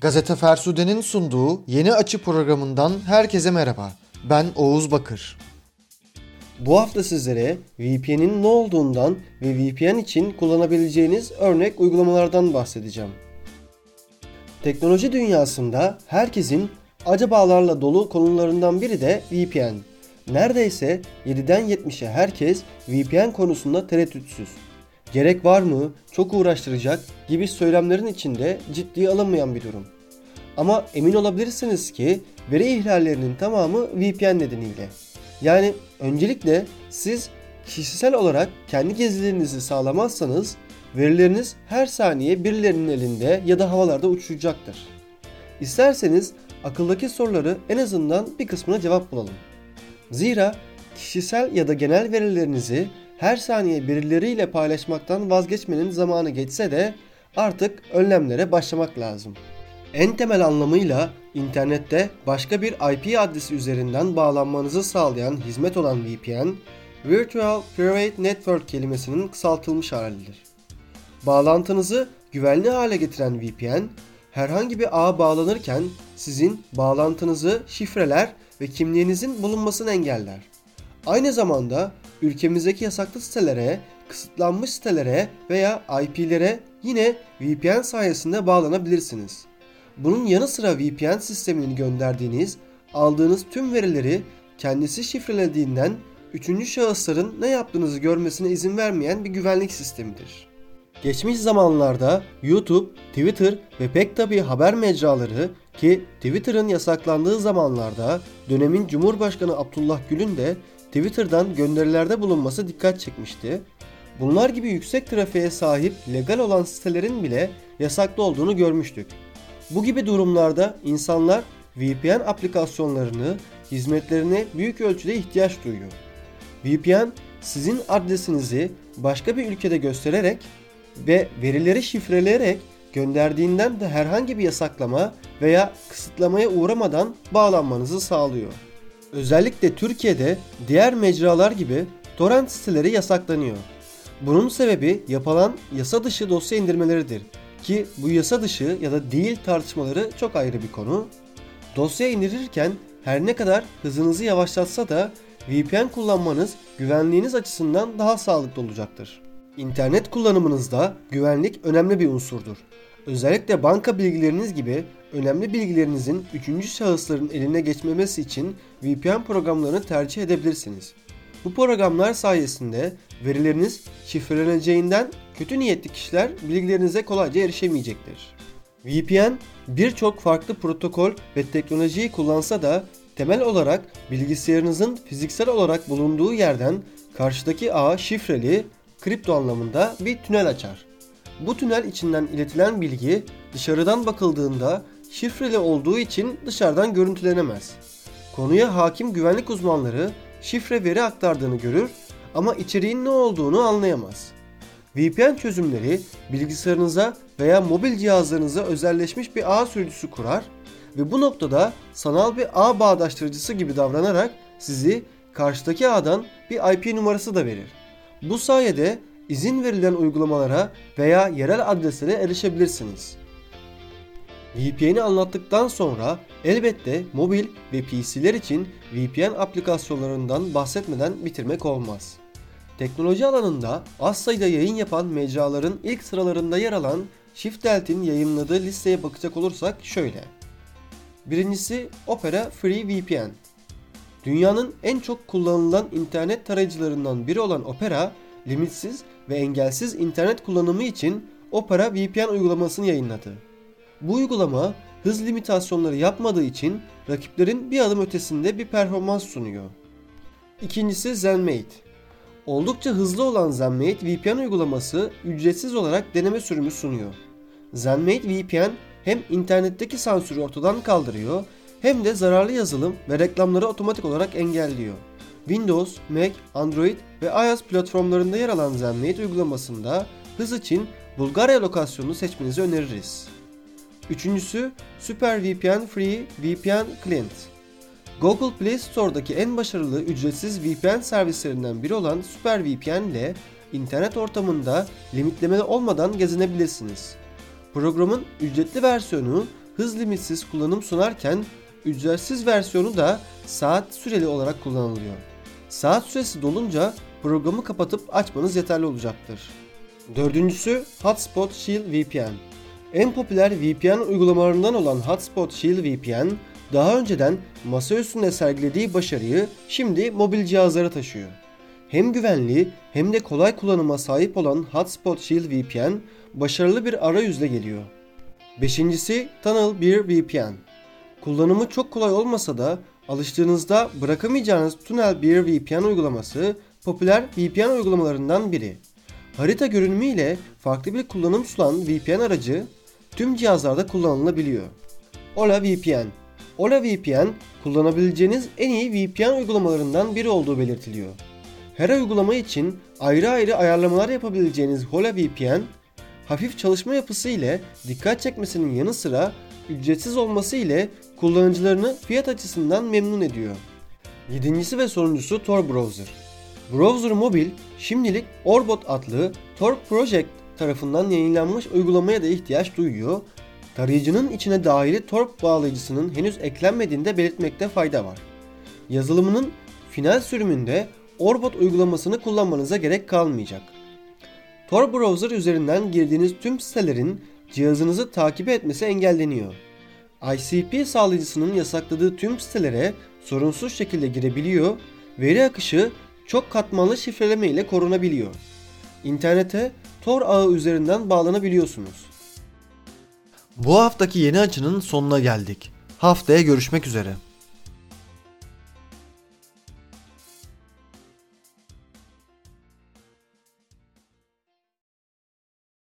Gazete Fersude'nin sunduğu Yeni Açı programından herkese merhaba. Ben Oğuz Bakır. Bu hafta sizlere VPN'in ne olduğundan ve VPN için kullanabileceğiniz örnek uygulamalardan bahsedeceğim. Teknoloji dünyasında herkesin acabalarla dolu konularından biri de VPN. Neredeyse 7'den 70'e herkes VPN konusunda tereddütsüz. Gerek var mı, çok uğraştıracak gibi söylemlerin içinde ciddiye alınmayan bir durum. Ama emin olabilirsiniz ki veri ihlallerinin tamamı VPN nedeniyle. Yani öncelikle siz kişisel olarak kendi gizliliğinizi sağlamazsanız verileriniz her saniye birilerinin elinde ya da havalarda uçuşacaktır. İsterseniz akıldaki soruları en azından bir kısmına cevap bulalım. Zira kişisel ya da genel verilerinizi her saniye birileriyle paylaşmaktan vazgeçmenin zamanı geçse de artık önlemlere başlamak lazım. En temel anlamıyla internette başka bir IP adresi üzerinden bağlanmanızı sağlayan hizmet olan VPN, Virtual Private Network kelimesinin kısaltılmış halidir. Bağlantınızı güvenli hale getiren VPN, herhangi bir ağa bağlanırken sizin bağlantınızı şifreler ve kimliğinizin bulunmasını engeller. Aynı zamanda ülkemizdeki yasaklı sitelere, kısıtlanmış sitelere veya IP'lere yine VPN sayesinde bağlanabilirsiniz. Bunun yanı sıra VPN sisteminin gönderdiğiniz, aldığınız tüm verileri kendisi şifrelediğinden üçüncü şahısların ne yaptığınızı görmesine izin vermeyen bir güvenlik sistemidir. Geçmiş zamanlarda YouTube, Twitter ve pek tabi haber mecraları ki Twitter'ın yasaklandığı zamanlarda dönemin Cumhurbaşkanı Abdullah Gül'ün de Twitter'dan gönderilerde bulunması dikkat çekmişti. Bunlar gibi yüksek trafiğe sahip legal olan sitelerin bile yasaklı olduğunu görmüştük. Bu gibi durumlarda insanlar VPN aplikasyonlarını, hizmetlerine büyük ölçüde ihtiyaç duyuyor. VPN sizin adresinizi başka bir ülkede göstererek ve verileri şifreleyerek gönderdiğinden de herhangi bir yasaklama veya kısıtlamaya uğramadan bağlanmanızı sağlıyor. Özellikle Türkiye'de diğer mecralar gibi torrent siteleri yasaklanıyor. Bunun sebebi yapılan yasa dışı dosya indirmeleridir ki bu yasa dışı ya da değil tartışmaları çok ayrı bir konu. Dosya indirirken her ne kadar hızınızı yavaşlatsa da VPN kullanmanız güvenliğiniz açısından daha sağlıklı olacaktır. İnternet kullanımınızda güvenlik önemli bir unsurdur. Özellikle banka bilgileriniz gibi önemli bilgilerinizin üçüncü şahısların eline geçmemesi için VPN programlarını tercih edebilirsiniz. Bu programlar sayesinde verileriniz şifreleneceğinden kötü niyetli kişiler bilgilerinize kolayca erişemeyecektir. VPN birçok farklı protokol ve teknolojiyi kullansa da temel olarak bilgisayarınızın fiziksel olarak bulunduğu yerden karşıdaki ağa şifreli, kripto anlamında bir tünel açar. Bu tünel içinden iletilen bilgi dışarıdan bakıldığında şifreli olduğu için dışarıdan görüntülenemez. Konuya hakim güvenlik uzmanları şifre veri aktardığını görür ama içeriğin ne olduğunu anlayamaz. VPN çözümleri bilgisayarınıza veya mobil cihazlarınıza özelleşmiş bir ağ sürücüsü kurar ve bu noktada sanal bir ağ bağdaştırıcısı gibi davranarak sizi karşıdaki ağdan bir IP numarası da verir. Bu sayede izin verilen uygulamalara veya yerel adreslere erişebilirsiniz. VPN'i anlattıktan sonra elbette mobil ve PC'ler için VPN aplikasyonlarından bahsetmeden bitirmek olmaz. Teknoloji alanında az sayıda yayın yapan mecraların ilk sıralarında yer alan Shift Delt'in yayınladığı listeye bakacak olursak şöyle. Birincisi Opera Free VPN. Dünyanın en çok kullanılan internet tarayıcılarından biri olan Opera, limitsiz ve engelsiz internet kullanımı için Opera VPN uygulamasını yayınladı. Bu uygulama hız limitasyonları yapmadığı için rakiplerin bir adım ötesinde bir performans sunuyor. İkincisi ZenMate. Oldukça hızlı olan ZenMate VPN uygulaması ücretsiz olarak deneme sürümü sunuyor. ZenMate VPN hem internetteki sansürü ortadan kaldırıyor hem de zararlı yazılım ve reklamları otomatik olarak engelliyor. Windows, Mac, Android ve iOS platformlarında yer alan ZenMate uygulamasında hız için Bulgarya lokasyonunu seçmenizi öneririz. Üçüncüsü Super VPN Free VPN Client. Google Play Store'daki en başarılı ücretsiz VPN servislerinden biri olan Super VPN ile internet ortamında limitlemeli olmadan gezinebilirsiniz. Programın ücretli versiyonu hız limitsiz kullanım sunarken ücretsiz versiyonu da saat süreli olarak kullanılıyor. Saat süresi dolunca programı kapatıp açmanız yeterli olacaktır. Dördüncüsü Hotspot Shield VPN. En popüler VPN uygulamalarından olan Hotspot Shield VPN, daha önceden masa üstünde sergilediği başarıyı şimdi mobil cihazlara taşıyor. Hem güvenli hem de kolay kullanıma sahip olan Hotspot Shield VPN başarılı bir arayüzle geliyor. Beşincisi Tunnel 1 VPN. Kullanımı çok kolay olmasa da alıştığınızda bırakamayacağınız Tunnel 1 VPN uygulaması popüler VPN uygulamalarından biri. Harita görünümü ile farklı bir kullanım sunan VPN aracı tüm cihazlarda kullanılabiliyor. Ola VPN Ola VPN kullanabileceğiniz en iyi VPN uygulamalarından biri olduğu belirtiliyor. Her uygulama için ayrı ayrı ayarlamalar yapabileceğiniz Hola VPN, hafif çalışma yapısı ile dikkat çekmesinin yanı sıra ücretsiz olması ile kullanıcılarını fiyat açısından memnun ediyor. Yedincisi ve sonuncusu Tor Browser. Browser Mobil şimdilik Orbot adlı Tor Project tarafından yayınlanmış uygulamaya da ihtiyaç duyuyor. Tarayıcının içine dahili Tor bağlayıcısının henüz eklenmediğini de belirtmekte fayda var. Yazılımının final sürümünde Orbot uygulamasını kullanmanıza gerek kalmayacak. Tor Browser üzerinden girdiğiniz tüm sitelerin cihazınızı takip etmesi engelleniyor. ICP sağlayıcısının yasakladığı tüm sitelere sorunsuz şekilde girebiliyor, veri akışı çok katmanlı şifreleme ile korunabiliyor. İnternete Tor ağı üzerinden bağlanabiliyorsunuz. Bu haftaki yeni açının sonuna geldik. Haftaya görüşmek üzere.